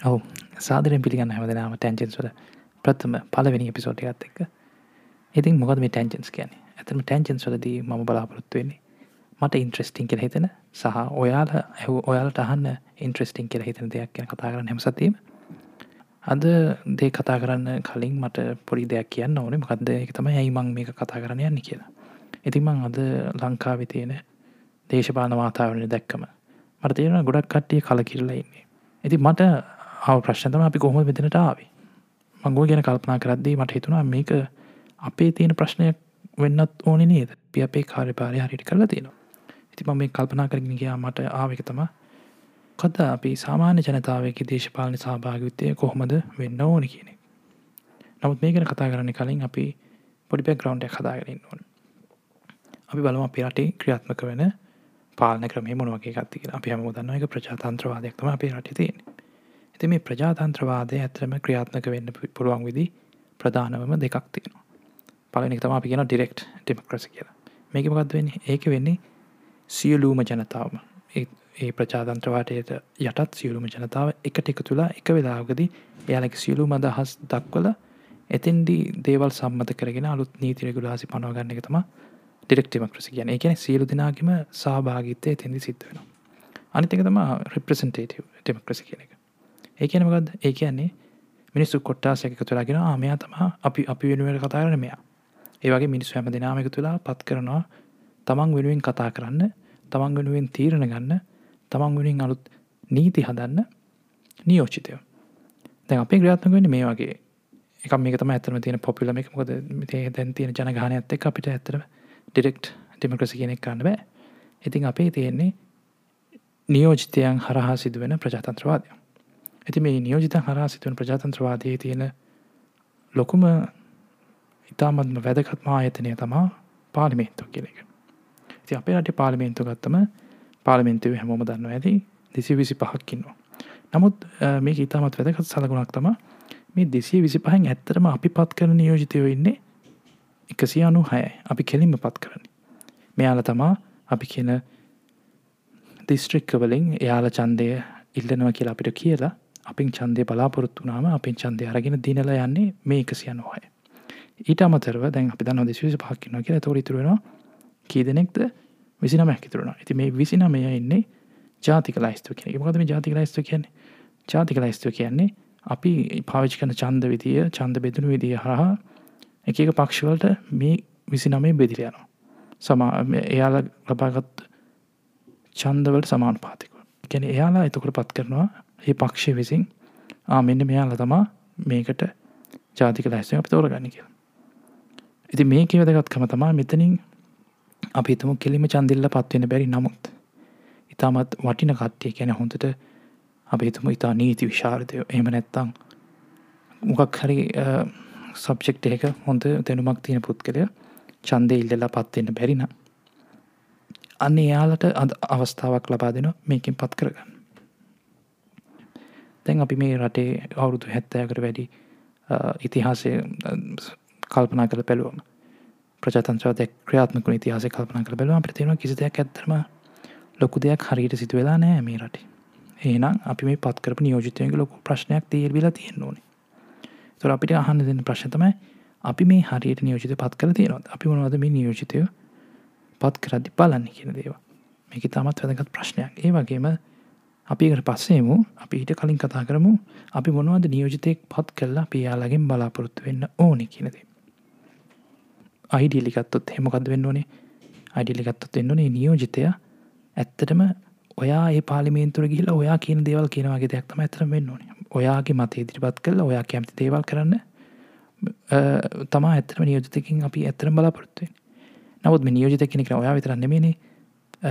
ඔවු. සාදරෙන් පිළිගන්න හැමදනාම ටැන්චන්ස් වල ප්‍රථම පලවෙනි එපිසෝට් එකත් එක්ක. ඉතින් මොකද මේ ටැන්චන්ස් කියන ඇතම ටැන්චන්ස් වලදී ම බලාපොරොත්තු වෙන්නේ මට ඉන්ට්‍රස්ටිං කෙල හිතෙන සහ ඔයාල ඇහ ඔයාලට අහන්න ඉන්ට්‍රස්ටිං කෙල හිතන දෙයක් කියන කතා කරන්න හැමසතීම අද දේ කතා කරන්න කලින් මට පොඩි දෙයක් කියන්න ඕනේ. මකක්ද එක තම ඇයිමං මේක කතා කරන්න යන්න කියලා. ඉතින්මං අද ලංකාවි තියෙන දේශපාන වාතාවරණය දැක්කම මට තියෙන ගොඩක් කට්ටිය කලකිරලා ඉන්නේ. ඉති මට ආව ප්‍රශ්නතම අපි කොහොම මෙතනට ආවේ? මංගෝ ගැන කල්පනා කරද්දී මට හිතුනා මේක අපේ තියෙන ප්‍රශ්නයක් වෙන්නත් ඕන නේද? පි අපේ කාර්යපාරය හරිට කරලා තියෙනවා. ඉති මේ කල්පනා කරගෙන ගයා මට ආවක තම කද අපි සාමාන්‍ය ජනතාවක දේශපාලන සභාගවිත්තය කොහොමද වෙන්න ඕන කියනෙ නමුත් මේ ගැන කතා කරන්න කලින් අපි පොඩි පැක් ග්‍රවන්් කතාගරන්න ඕන. අපි බලම අපේ රටේ ක්‍රියාත්මක වෙන පාලන ක්‍රම මොනවගේ ගත්තික අපි හම දන්න එක ප්‍රජාතන්ත්‍රවාදයක්තම අපේ රට තියෙන ඇති මේ ප්‍රජාතන්ත්‍රවාදය ඇතරම ක්‍රියාත්මක වෙන්න පුළුවන් විදි ප්‍රධානවම දෙකක් තියෙනවා. පලනි තම අපි කියෙන ඩිරෙක්් ඩෙමක්‍රස කියලා. මේක මොකක්ද වෙන්නේ? ඒක වෙන්නේ සියලූම ජනතාවම. ඒ ප්‍රජාතන්ත්‍රවාටයට යටත් සියලුම ජනතාව එකට එක තුලා එක වෙලාගදී එයාලක සියලුම අදහස් දක්වල එතෙන්ඩි දේවල් සම්මත කරගෙන අලුත් නීතිරගුලාසි පනවගන්න එක තම ඩිරෙක්ටිමක්‍රසි කියන එකන සියලු දෙනාගේම සභාගිත්තය එතෙදි සිද්ධ වෙන අනිතක තම රිප්‍රසන්ටේටව ඩෙමක්‍රසි කියන එක. ඒකනමකද ඒ කියන්නේ මිනිස්සු කොට්ටාස එක තුලාගෙන ආමයා තම අපි අපි වෙනුවට කතා කරන මෙයා. ඒවගේ මිනිස්සු හැම දෙනාමක තුලා පත් කරනවා. තමන් වෙනුවෙන් කතා කරන්න තමන් වෙනුවෙන් තීරණ ගන්න තමන් වෙනින් අලුත් නීති හදන්න නියෝචිතය දැ අපේ ක්‍රාත්මක වෙන්න මේ වගේ එක මේක තම ඇතම තියෙන පොපිලම එක මොකද දැන් තියෙන ජනගාන ඇත්ත අපිට ඇතර ඩිරෙක්් ඩෙමක්‍රසි කෙනෙක් කන්න බෑ. ඉතින් අපේ තියෙන්නේ නියෝජිතයන් හරහා සිදුවෙන ප්‍රජාතන්ත්‍රවාදය. ඇති මේ නියෝජිත හරා සිතුවන ප්‍රජාතන්ත්‍රවාදයේ තියෙන ලොකුම ඉතාමත්ම වැදගත්ම ආයතනය තමා පාලිමේන්තු කෙනෙක ති අපේ රට පාලිමේන්තු ගත්තම පාලිමෙන්තුව හැමෝම දන්න ඇති දෙසි විසි පහක්කින්නවා නමුත් මේ ඉතාමත් වැදගත් සලගුණක් තම මේ දෙසිය විසි පහෙන් ඇත්තරම අපි පත් කරන නියෝජිතයෝ ඉන්නේ එකසි අනු හයයි අපි කෙලින්ම පත් කරන්නේ. මෙයාල තමා අපි කියන දිස්ත්‍රික්කවලින් එයාල චන්දය ඉල්ලනවා කියලා අපිට කියලා අපින් චන්දය බලාපොරොත්තු වනාම අපින් චන්දය අරගෙන දිනල යන්නේ මේ එකසිය නොහය ඊට අමතරව දැන් අපි දන්න දෙශවිස පහක්කිනවා කියලා. තොරිතුරෙනවා කී දෙනෙක්ද? විසිනම හැකිතුරුණ ඇති මේ විසිනමය ඉන්නේ ජාතික ලයිස්තු කියෙන මොකදම ජාතික ලයිස්තු කියන්නේ? ජාතික ලයිස්තු කියන්නේ අපි පාවිච් කන චන්ද විදිය චන්ද බෙදනු විදිය හරහා එක එක පක්ෂවලට මේ විසි නමේ බෙදිරයනවා සමා එයාල ලබාගත් චන්දවලට සමාන පාතික ගැන එයාලා එතකොට පත් කරනවා ඒ පක්ෂය විසින් මෙන්න මෙයාල තමා මේකට ජාතික ලැස්සය අප තෝරගන්න කියලා. ඉති මේක වැදගත්කම තමා මෙතනින් අපි තම කෙලිම චන්දිල්ල පත්වෙන බැරි නමුත් ඉතාමත් වටින කත්තිය කැන හොඳට අපේතුම ඉතා නීති විශාරතය එහම නැත්තං මොකක් හරි සබ්ජෙක්් එක හොඳ දෙනුමක් තියෙන පුද්ගලය චන්දය ඉල්ලලා පත්වෙන්න බැරින අන්න එයාලට අද අවස්ථාවක් ලබා දෙන මේකින් පත් කරගන්න. දැන් අපි මේ රටේ අවුරුදු හැත්තෑකට වැඩි ඉතිහාසය කල්පනා කළ පැළුවම ප්‍රජතන්ත්‍රවද ක්‍රියාත්මක ඉතිහාස කල්පනා කළ බැලුව ප්‍රතින කිසි දෙයක් ඇත්තරම ලොකු දෙයක් හරියට සිතු වෙලා නෑ මේ රටේ. ඒනම් අපි මේ පත්කරප නියෝජිතයක ලොකු ප්‍රශ්නයක් තේර්විලා තියෙන ඕනේ. තොර අපිට අහන්න දෙන්න ප්‍රශ්නතමයි අපි මේ හරියට නියෝජිත පත් කර තියෙනවත් අපි මොනවද මේ නියෝජිතය පත් කරදි බලන්න කියන දේවා මේක තමත් වැදගත් ප්‍රශ්නයක්. ඒ වගේම අපිකට පස්සේමු අපි ඊට කලින් කතා කරමු. අපි මොනවද නියෝජිතයෙක් පත් කරලා පියාලගෙන් බලාපොරොත්තු වෙන්න ඕනි කියනද අයිඩියලිකත්තොත් හෙමකද වෙන්න ඕනේ? අයිඩිලිකත්තොත් එන්නනේ නියෝජිතය ඇත්තටම ඔයා ඒ පාලිමේන්තුර ගිහිලා ඔයා කියන දේවල් කියනවාගේ දෙයක් තම ඇතර වෙන්න ඕනේ. ඔයාගේ මත ඉදිරිපත් කල ඔයා කැමති දේවල් කරන්න. තමා ඇතරම නියෝජතකින් අපි ඇතරම් බලාපොරොත්තුවෙන් නවත් මේ නියෝජිත කෙනෙක ඔයා විතරන්නමේනේ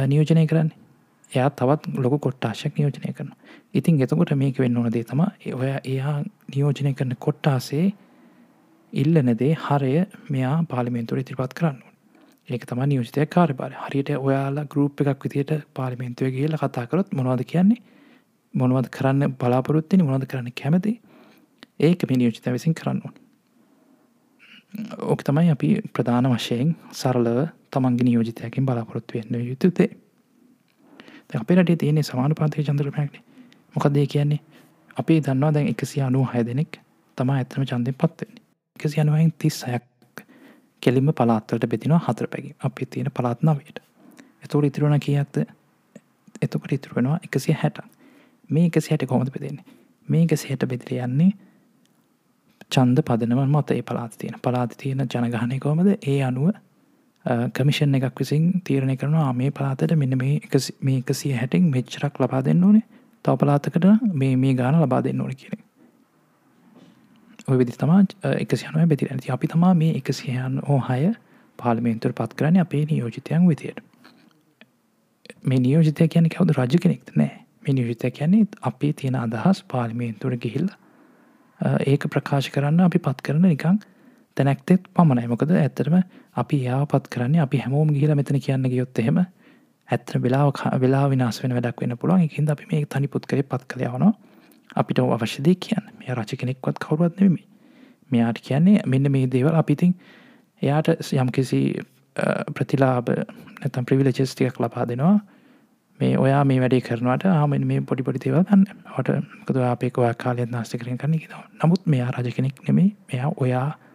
නියෝජනය කරන්නේ. එයා තවත් ලොක කොට්ටාශයක් නියෝජනය කරන ඉතින් එතකොට මේක වෙන්න ඕන දේ තම ඔය එයා නියෝජනය කරන කොට්ටාසේ ඉල්ලනදේ හරය මෙයා පාලිමෙන්තුර ඉතිරිපත් කරන්න ඒක තම නියෝජතය කාරබාර හරියට ඔයාලා ගරුප් එකක් විතියට පාලිමෙන්තුව කියල කතා කරොත් මොනවද කියන්නේ? මොනවද කරන්න බලාපොරොත්තිනි මොනවද කරන්න කැමති? ඒක මිනියෝජිත විසින් කරන්න ඕක තමයි අපි ප්‍රධාන වශයෙන් සරලව තමන්ගේ නියෝජිතයකින් බලාපොරොත්තු වෙන්න යුතුතේ අපේ රටේ තියෙන්නේ සමාන පාතික චන්ද්‍ර පැක්නේ මොකක්දේ කියන්නේ අපි දන්නවා දැන් එකසි අනු හය දෙනෙක් තමා ඇතම චන්දය පත්වෙන්නේ එකසි අනුවයින් තිස් සයක් කෙලිම පලාත්වලට බෙතිනවා හතර පැකි අපි තියෙන පලාත්නාවයට එතුර ඉතිරුණ කියක්ද? එතකට ඉතුර වෙනවා එකසිය හැට මේ එකසි හැට කොමද පෙදෙන්නේ මේ එකසි හැට බෙදිර යන්නේ චන්ද පදනව මත. ඒ පලාත් තියෙන. පලාති තියෙන ජනගහනය කොමද ඒ අනුව කමිෂන් එකක් විසින් තීරණය කරනවා. මේ පලාතට මෙන්න මේ මේ එකසිය හැටින් මෙච්චරක් ලබා දෙන්න ඕනේ. තව පලාතකට මේ මේ ගාන ලබා දෙන්න ඕන කියන ඔය විදි තමා එකසියනුව බෙතිර ඇති අපි තමා මේ එකසියන් හෝ හය පාලිමේන්තුර පත් කරන්න අපේ නියෝජිතයන් විතියට මේ නියෝජිතය කියන කවද? රජ කෙනෙක්ට නෑ. මේ නියෝජිතය කියන්නේ අපේ තියෙන අදහස් පාලිමේන්තුර ගිහිල්ල ඒක ප්‍රකාශ කරන්න අපි පත් කරන නිකං තැනැක්තෙත් පමණයි. මොකද ඇත්තරම අපි යා පත් කරන්නේ අපි හැමෝම් ගිහිල මෙතන කියන්න ගියොත් එහෙම ඇත්තන වෙලාව වෙලා විනාස් වෙන වැඩක් වෙන පුළුවන්. එකින්ද අපි මේ තනි පුත් කරේ පත් කළ යවන අපිට අවශ්‍යදය කියන්න. මේ රච කෙනෙක්වත් කවරුවත් නෙමි මෙයාට කියන්නේ මෙන්න මේ දේවල්. අපිතින් එයාට යම්කිසි ප්‍රතිලාබ නැතම් ප්‍රවිලචස් ටිකක් ලබා දෙනවා. මේ ඔයා මේ වැඩේ කරනවට ආමෙන් මේ පොඩි පොඩි දේවල් ගන්න. හට කද අපේකවා කාලය නාස්ත කරින් කරන්න කිෙනවා නමුත් මෙයා රජ කෙනෙක් නෙමේ මෙයා ඔයාගේ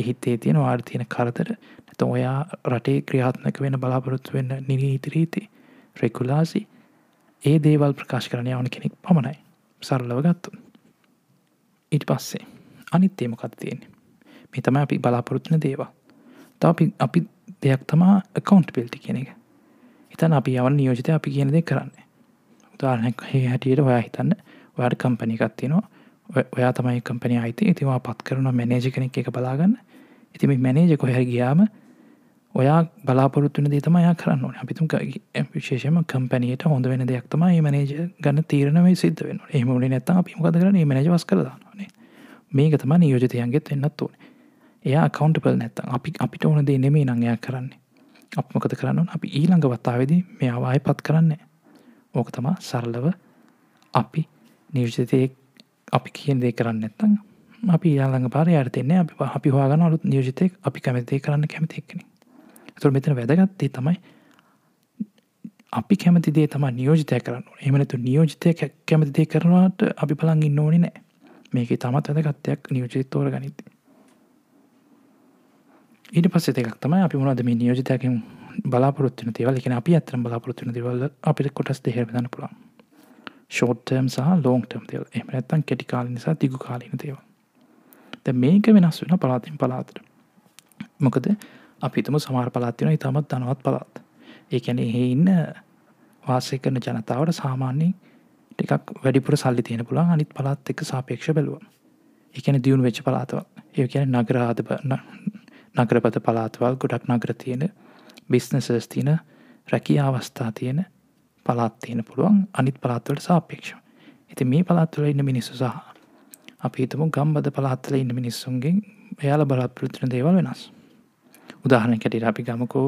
හිතේ තියෙන වාර් තියෙන කරතර නැත ඔයා රටේ ක්‍රියාත්මක වෙන බලාපොරොත්තු වෙන්න නිරීතිරීති රෙකුලාසි ඒ දේවල් ප්‍රකාශ කරන යවන කෙනෙක් පමණයි. සරලව ගත්තු ඊට පස්සේ අනිත් ඒමකත් තියෙන්නේ? මේ තම අපි බලාපොරොත්තුන දේවා ත අපි අපි දෙයක් තමා කකවන්් පිල්ටි කියන එක. හිතන් අපි යවන නියෝජිත අපි කියන දෙ කරන්නේ. උදාරනක් හේ හැටියට ඔයා හිතන්න ඔයාට කම්පනිකත් තියෙනවා. ඔයා තමයි කම්පනය අයිති ඉතිවා පත් කරන මැනේජ කෙනෙක් එක බලාගන්න. ඉතිමි මැනේජ කොහැර ගියාම ඔයා බලාපොරත්තුන දේ තම යා කරන්න ඕන. අපිතුම් විශේෂම කම්පැනයට හොඳ වෙන දෙයක් තම මනේජ ගන්න තීරණව සිද්ධ වෙන ඒමට නැත අපි මොකද කරන මනජ වස් කරදානේ මේක තම නියෝජතයන්ගෙත් වෙන්නත් ඕන. එයා කවන්ටපල් නැත්තම් අපි අපිට ඕන දේ නෙමේ නංයා කරන්නේ. අප මොකද කරන්න අපි ඊළඟ වත්තාවේදී මේ අවාය පත් කරන්නේ ඕක තමා සරලව අපි නිර්ජතය අපි කියන දේ කරන්න නැත්තං අපි යාළඟ පාර යාර්තයන්නේ අපි අපි හවාගන අලුත් නියෝජතය අපි කැමතිේ කරන්න කැමතික්කනේ තුර මෙතන වැදගත්තේ තමයි අපි කැමතිදේ තම නියෝජිතය කරන්න එමනතු නියෝජිතය කැමතිදේ කරනවාට අපි පලන් ඉන්න ඕනි නෑ මේක තමත් වැදගත්තයක් නියෝජිත තෝර ගනිති ඊට පස්සේ දෙකක් තමයි අපි මොනද මේ නියෝජිතයකින් බලාපොරත්තුන දේවල්. එක අපි අතරම් බලාපොරත්තුන දෙවල්ල අපිට කොටස් දෙහෙර දන්න පුළන් ෂෝටර්ම් සහ ලෝන්ටම් තෙල් එම නැත්තන් කෙටි කාල නිසා තිගු කාලීන දේව මේක වෙනස් වෙන පලාතින් පලාතට මොකද අපිතම සමාර පලාත්තින ඉතාමත් ධනවත් පළාත්. ඒකැන එහි ඉන්න වාසය කරන ජනතාවට සාමාන්‍යයෙන් ටිකක් වැඩිපුර සල්ලි තියෙන පුළන් අනිත් පලාත් එක්ක සාපේක්ෂ බැලුව එකන දියුණු වෙච්ච පලාතව ඒ කියන නගරාද නගරපත පලාත්වල් ගොඩක් නගර තියෙන බිස්නසස් තියන රැකී අවස්ථා තියෙන පලාත් තියෙන පුළුවන්. අනිත් පලාත්වලට සාපේක්ෂ ඇති මේ පලාත්වල ඉන්න මිනිස්සු සහ අපි හිතමු ගම්බද පලාත්තල ඉන්න මිනිස්සුන්ගෙන් එයාල බලාපොරත්තුන දේවල් වෙනස්. උදාහරණ කැටිට අපි ගමකෝ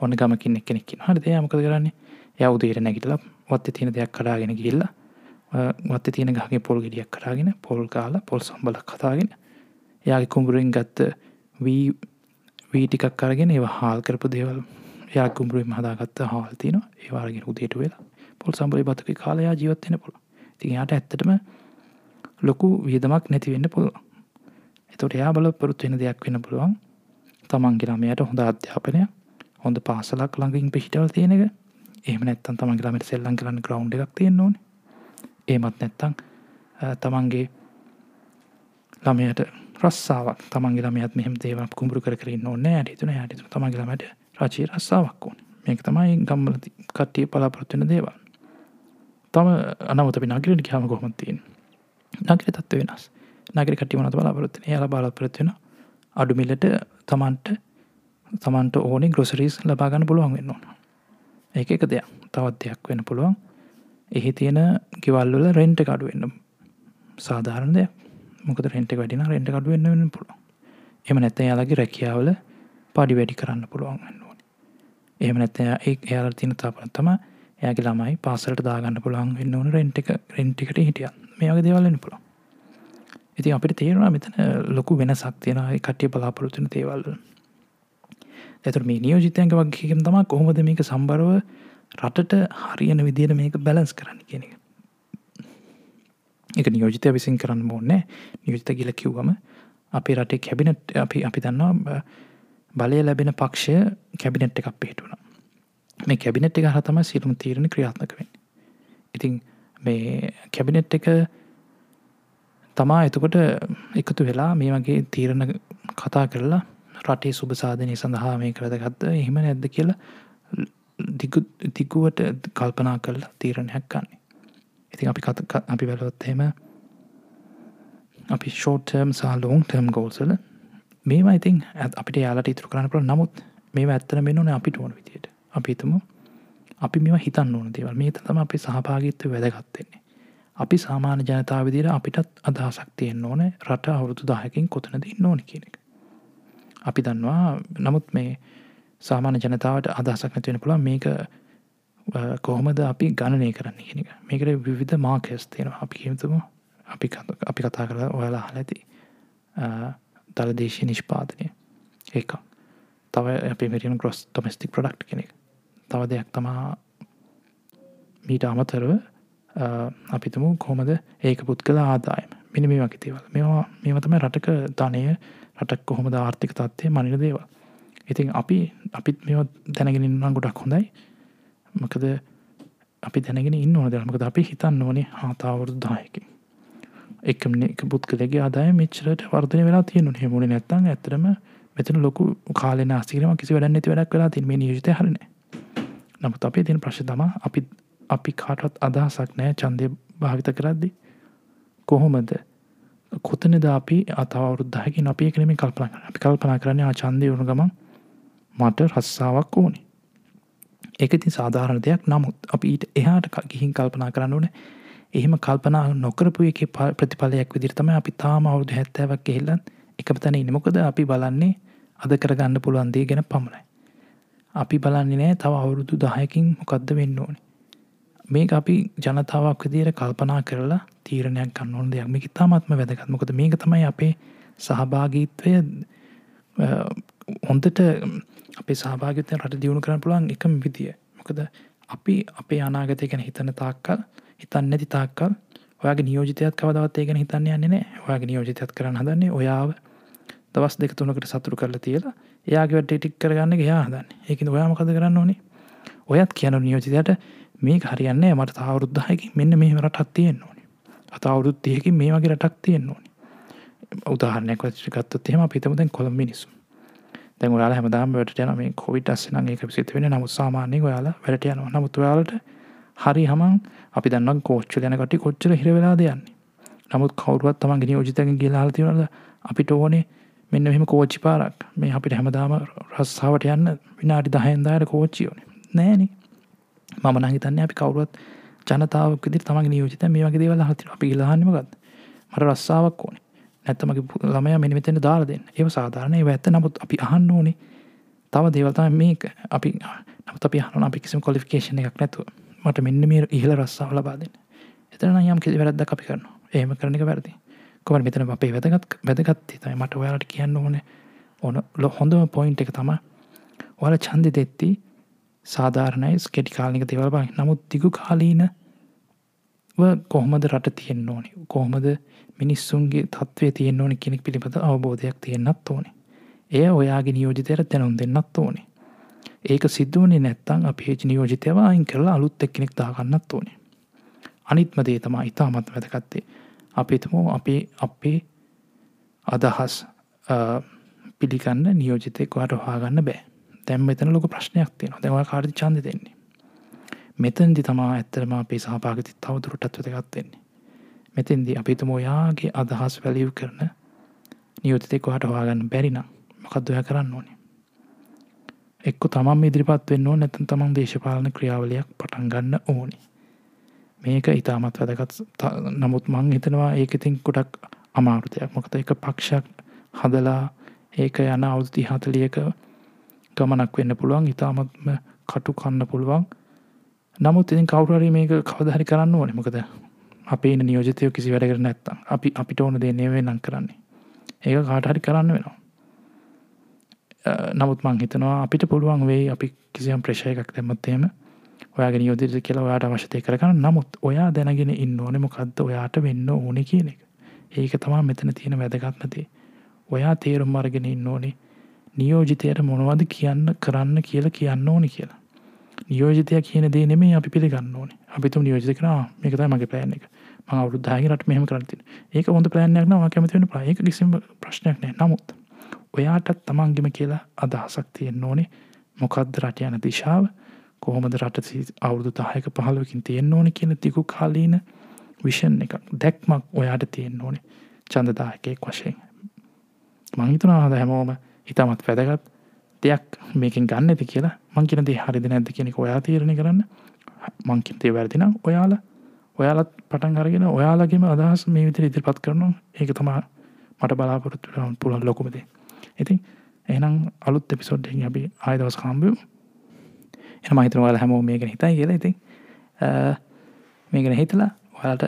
ඔන්න ගමකින් කෙනෙක්කින් හරි දෙය මොකද කරන්නේ? ය උදේට නැගිටල වත්ත තියෙන දෙයක් කඩාගෙන ගිල්ල වත්ත තියෙන ගහගේ පොල් ගෙඩියක් කරාගෙන පොල් කාල පොල් සම්බලක් කතාගෙන යාගේ කුඹුරුවෙන් ගත්ත වී වීටිකක් කරගෙන ඒ හාල් කරපු දේවල්. යා කුඹරුවෙන් හදාගත්ත හාල් තියන ඒවාරගෙන උදේට වෙලා පොල් සම්බලි බතක කාලයා ජීවත්වෙන පුළ ති යාට ඇත්තටම ලොකු වියදමක් නැතිවෙන්න පුළුව එතොට එයා බල පොරුත් වෙන දෙයක් වෙන්න පුළුවන්. තමන්ගේ ළමයට හොඳ අධ්‍යාපනය හොඳ පාසලක් ළඟින් පිහිටවල් තියෙන එක. එහම නැත්තන් තමන්ගේ ළමට සෙල්ලන් කරන්න ග්‍රවන්් එකක් තියෙන ඕන. ඒමත් නැත්තං තමන්ගේ ළමයට රස්සාාවක් තමන්ගේ ළමයත් මෙහම දේවක් කුඹරු කරන්න ඕන්න ඇටිතුන ඇට තමන්ගේ ළමට රචී රස්සාාවක් වුන් මේක තමයි ගම්මල කට්ටිය පලාපොරත්වෙන දේවල්. තම අනවතපි නගරට කියම කොහොමතින් නගර තත්ව වෙනස්. නගර කටිවනත් බලාපොරත්න යාල බලාපොරත්වෙන අඩුමිලට තමන්ට තමන්ට ඕනේ ග්‍රොසරීස් ලබාගන්න පුළුවන් වෙන්න ඕන. ඒක එක දෙයක්. තවත් දෙයක් වෙන පුළුවන්. එහි තියෙන ගෙවල්වල රෙන්ට කඩු වෙන්න සාධාරණ දෙයක්. මොකද රෙන්ට වැඩින රෙන්ට කඩු වෙන්න වෙන්න පුළුවන්. එම නැත්ත යාලගේ රැකියාවල පඩි වැඩි කරන්න පුළුවන් වෙන්න ඕන. එහම නැත්ත ඒ එයාල තින තාපන තම එයාගේ ළමයි පාසලට දාගන්න පුළුවන් වෙන්න ඕන රෙන්ට් එක රෙන්ටිකට හිටිය. මේගේ දේවල්ලන්න පුළුවන්. ඉතින් අපිට තේරුණා මෙතන ලොකු වෙන සක්තියන කටිය බලාපොරොත්තුන තේවල් ඇතුර මේ නියෝජිතයන්ක වගේකම් තමා කොහොමද මේක සම්බරව රටට හරියන විදියට මේක බැලන්ස් කරන්න කියෙන එක. එක නියෝජිතය විසින් කරන්න ඕන්නෑ නියෝජිත ගිල කිව්වම අපි රටේ කැබිනට් අපි අපි දන්නවා බලය ලැබෙන පක්ෂය කැබිනට් එකක් පිහිටුුණ. මේ කැබිනට් එක හතම සිරුම් තීරණ ක්‍රියාත්මකවෙන් ඉතින් මේ කැබිනට් එක තමා එතකොට එකතු වෙලා මේ වගේ තීරණ කතා කරලා රටේ සුභසාධනය සඳහා මේ කරදගත්ත එහෙම නැද්ද කියලා දිගුවට කල්පනා කරලා තීරණයක් ගන්නේ. ඉතින් අපි අපි වැලොත්හෙම අපි ෂෝටර්ම් සහ ලෝන් ටර්ම් ගෝල්සල මේවා ඉතින් අපිට යාලට ඉතුර කරන්න පුළ නමුත් මේ ඇත්තන මෙන්නන අපිට ඕන විදියට. අපිතුම අපි මෙම හිතන්න ඕන දේවල්. මේ තම අපි සහභාගිත්ව වැදගත්තෙන්නේ අපි සාමාන්‍ය ජනතාව විදිර අපිටත් අදහසක් තියෙන් ඕන රට අවුරුදු දාහකින් කොතනද ඉන්න ඕන කියන එක. අපි දන්නවා නමුත් මේ සාමාන්‍ය ජනතාවට අදහසක් නැතිවෙන පුළ මේක කොහොමද අපි ගණනය කරන්න කියන එක. මේකට විවිධ මාකස් තියෙනවා. අපි කියමතුම අපි අපි කතා කළ ඔයාලා හල ඇති දළදේශය නිෂ්පාදනය. ඒක. තව අපි මරියන් ග්‍රොස් ටොමස්ටික් ප්‍රඩක්් කෙනෙක්. තව දෙයක් තමා මීට අමතරව අපිතුමු කොහොමද ඒක පුත් කළ ආදායම. මිනි මේ වකිතේවල් මේවා මේමතම රටක ධනය රටක් කොහොමද ආර්ථික තත්වය මනින දේවල්. ඉතින් අපි අපිත් මේ දැනගෙන ඉන්නම් ගොඩක් හොඳයි. මකද අපි දැනගෙන ඉන්න ඕන දරමකද අපි හිතන්න ඕනේ හාතාවරුදු දායකින් එකම එක පුද්ගලගේ අදාය මෙච්චරට වර්ධය වෙලා තියෙනු හෙමුණ නැත්තන් ඇතරම මෙතන ලොකු කාලෙන ආසිරම කිසි වැඩ නැති වැඩක් වෙලා තින් මේ නියජත හරන නමුත් අපේ තින ප්‍රශ් තම අපි අපි කාටත් අදහසක් නෑ චන්දය භාවිත කරද්දි. කොහොමද? කොතනද අපි අතවරුද්ධහකින් අපි එකනම කල්පන අපි කල්පනා කරන්න ආචන්දය වුණු ගමන් මට රස්සාාවක් ඕනේ. එක ති සාධාරණ දෙයක්. නමුත් අපි ඊට එහාට ගිහින් කල්පනා කරන්න ඕන. එහෙම කල්පනා නොකරපු එක ප්‍රතිඵලයක් විදිරතම අපි තාම අවුදු හැත්තෑවක් එහිල්ලන් එක තැන ඉනමොකද අපි බලන්නේ අද කරගන්න පුළුවන්දේ ගැන පමණයි. අපි බලන්නේ නෑ තව අවුරුදු දහයකින් මොකක්ද වෙන්න ඕනි. මේක අපි ජනතාවක් විදිර කල්පනා කරලා තීරණයක් කන්න ඕන දෙයක් මේක තාමත්ම වැදගත්මකොද මේක තමයි අපේ සහභාගීත්වය හොන්දට අපේ සහභාගතය රට දියුණු කරන්න පුළුවන් එකම විදිිය මොකද අපි අපේ අනාගතය ගැන හිතන තාක්කල් හිතන්න නැති තාක්කල් ඔයාගේ නියෝජිතයත් කවදවත් ඒ ගැන හිතන්න යන්නේ නෑ ඔයාගේ නියෝජිතයත් කරන්න හදන්නේ ඔයාව දවස් දෙක තුනකට සතුරු කරලා තියලා එයාගේ වැට ටික් කරගන්න යා හදන්න. ඒකද ඔයාමකද කරන්න ඕනේ? ඔයත් කියන නියෝජිතයට මේ හරියන්නේ මට තාවරුද්ධහයකි මෙන්න මේ රටත් තියෙන් ඕනි. අතවුරුත් තියකින් මේ වගේ රටක් තියෙන් ඕනි. උදාහරනයක් වචිකත්තුත් එහෙම පිතමතෙන් කොළ මිනිසු දැන් ඔයාල හැමදාම වැට යන මේ කොවිට අස්සන ඒක සිත වෙන නමුත් සාමානය ඔයාලා වැට යනවා. නමුත් ඔයාලට හරි හමන් අපි දන්න කෝච්ච ගැනකට කොච්චර හිරවෙලා දෙයන්නේ නමුත් කවරුවත් තමන් ගෙන ෝජිතක කියලාල තිවනද අපිට ඕනේ මෙන්න මෙම කෝච්චි පාරක්. මේ අපිට හැමදාම රස්සාාවට යන්න විනාඩි දහයන්දායට කෝච්චියෝන නෑන. මම නහිතන්න අපි කවරුවත් ජනතාවක් විදි තමන් නියෝජිත මේ වගේ දේවල් හති අපි ගලාහන්නමගත් මට රස්සාාවක් ඕනේ. නැත්තමගේ ළමය මෙනිමතෙන දාර දෙන්න. ඒ සාධාරණය. ඇත්ත. නමුත් අපි අහන්න ඕනේ. තව දේවල්තම මේක. අපි නමුත් අපි හන අපි කිසිම කොලිෆිකේෂන එකක් නැතුව. මට මෙන්න මේ ඉහල රස්සාාව ලබාදන්න එතන යම් කිසි වැරද්ද අපි කරන්න ඒම කරනක වැරදි. කොම මෙතන අපේ වැදගත් වැදගත් තයි මට ඔයාලට කියන්න ඕන. ඕන ලො හොඳම පොයින්් එක තම ඔයාල චන්දි දෙත්ති සාධාරණයි ස්කෙටි කාලික දෙවල් බයි නමුත් දිගු කාලීන කොහොමද රට තියෙන්න්න ඕනි? කොහොමද මිනිස්සුන්ගේ තත්වේ තියෙන්න්න ඕනි කෙනෙක් පිළිබඳ අවබෝධයක් තියෙන්න්නත් ඕනේ. එය ඔයාගේ නියෝජිතයට දැනුම් දෙන්නත් ඕනේ. ඒක සිද්ධුවනේ නැත්තං අප හේජ නියෝජිතයව අයින් කරලා අලුත් එක්කෙනෙක් දාගන්නත් ඕනේ. අනිත්මදේ තමා ඉතාමත් වැදකත්තේ අපිතම අපේ අපේ අදහස් පිළිගන්න නියෝජිතයකවට හාගන්න බෑ. දැම් මෙතන ලොක ප්‍රශ්නයක් තියෙන දෙවා කාරි චන්ද දෙන්නේ? මෙතන්දි තමා ඇත්තරම අපේ සහපාගති තවදුරටත් වැදගත්වෙන්නේ මෙතෙන්දි අපිතුම ඔයාගේ අදහස් වැලියව් කරන නියෝතිතෙක්වාට හවාගන්න බැරිනම් මොකක්දොය කරන්න ඕනේ? එක්ක තමම් ඉදිරිපත් වෙන්න නැතන් තමන් දේශපාලන ක්‍රියාවලයක් පටන් ගන්න ඕනි. මේක ඉතාමත් වැදගත්. නමුත් මං හිතනවා ඒක ඉතින් කොටක් අමාරුතයක් මොකත එක පක්ෂක් හදලා ඒක යන අවුති හතලියක ගමනක් වෙන්න පුළුවන් ඉතාමත්ම කටු කන්න පුළුවන්. නමුත් ඉතින් කවුරරි මේක කවදහරි කරන්න ඕන. මොකද අපේ නියෝජතයෝ කිසි වැඩ කර නැත්තම්. අපි අපිට ඕන දේ නෙවේ නම් කරන්නේ. ඒක කාටහරි කරන්න වෙනවා. නමුත් මං හිතනවා අපිට පුළුවන් වේ අපි කිසියම් ප්‍රශය එකක් දැමත්තේම ඔයාගෙන යෝදිරි කියලා ඔයාට අවශ්‍යතය කරගන්න. නමුත් ඔයා දැනගෙන ඉන්න ඕනෙ මොකක්ද ඔයාට වෙන්න ඕනෙ කියන එක. ඒක තමා මෙතන තියෙන වැදගත්නතිේ ඔයා තේරුම් අරගෙන ඉන්න ඕනේ නියෝජිතයට මොනවද කියන්න කරන්න කියලා කියන්න ඕනි කියලා. නියෝජිතය කියන දේ නෙමේ අපි පිළිගන්න ඕනේ. අපිතුම නියෝජිත කරා මේකතයි මගේ පෑන් එක. අවුරුද්ධාගරට මෙහම කරති ඒක හොඳ ප්‍රෑණයක් නවා කැමතිවෙන ප්‍රයක කිසිම ප්‍රශ්නයක් නෑ. නමුත් ඔයාටත් තමන්ගෙම කියලා අදහසක් තියෙන් ඕනේ. මොකක්ද රට යන දිශාව? කොහොමද රට අවුරුදු තායක පහලුවකින් තියෙන් ඕන කියන තිකු කාලීන විෂන් එකක් දැක්මක් ඔයාට තියෙන් ඕනේ. චන්දදායකයෙක් වශයෙන්. මංහිතනාහද හැමෝම ඉතාමත් වැදගත් දෙයක් මේකින් ගන්න ඇති කියලා මංකින දේ හරිදි නැද්ද කෙනෙක ඔයා තීරණය කරන්න. මංකින්තේ වැරදිනම් ඔයාලා ඔයාලත් පටන් අරගෙන ඔයාලගේම අදහස් මේ විතර ඉදිරිපත් කරනවා. ඒක තමා මට බලාපොරොත්තු පුළන් ලොකුමදේ ඉතින් එහනම් අලුත් එපිසෝඩ්ඩෙන් අපි ආයදවස් කාම්බය එන මහිතනවාල හැමෝ මේකෙන හිතයි කියලා. ඉතින් මේකෙන හිතලා ඔයාලට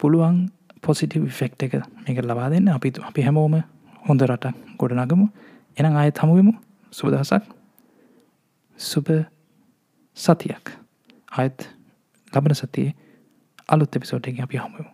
පුළුවන් පොසිටව ෆෙක්් එක මේක ලබා දෙන්න. අපි අපි හැමෝම හොඳ රට ගොඩනගමු. එනම් අය තමුවමු සුබදහසක් සුප සතියක්. අයත් ලබන සතියේ අලුත් එපිසෝට් එක අපි හමුවමු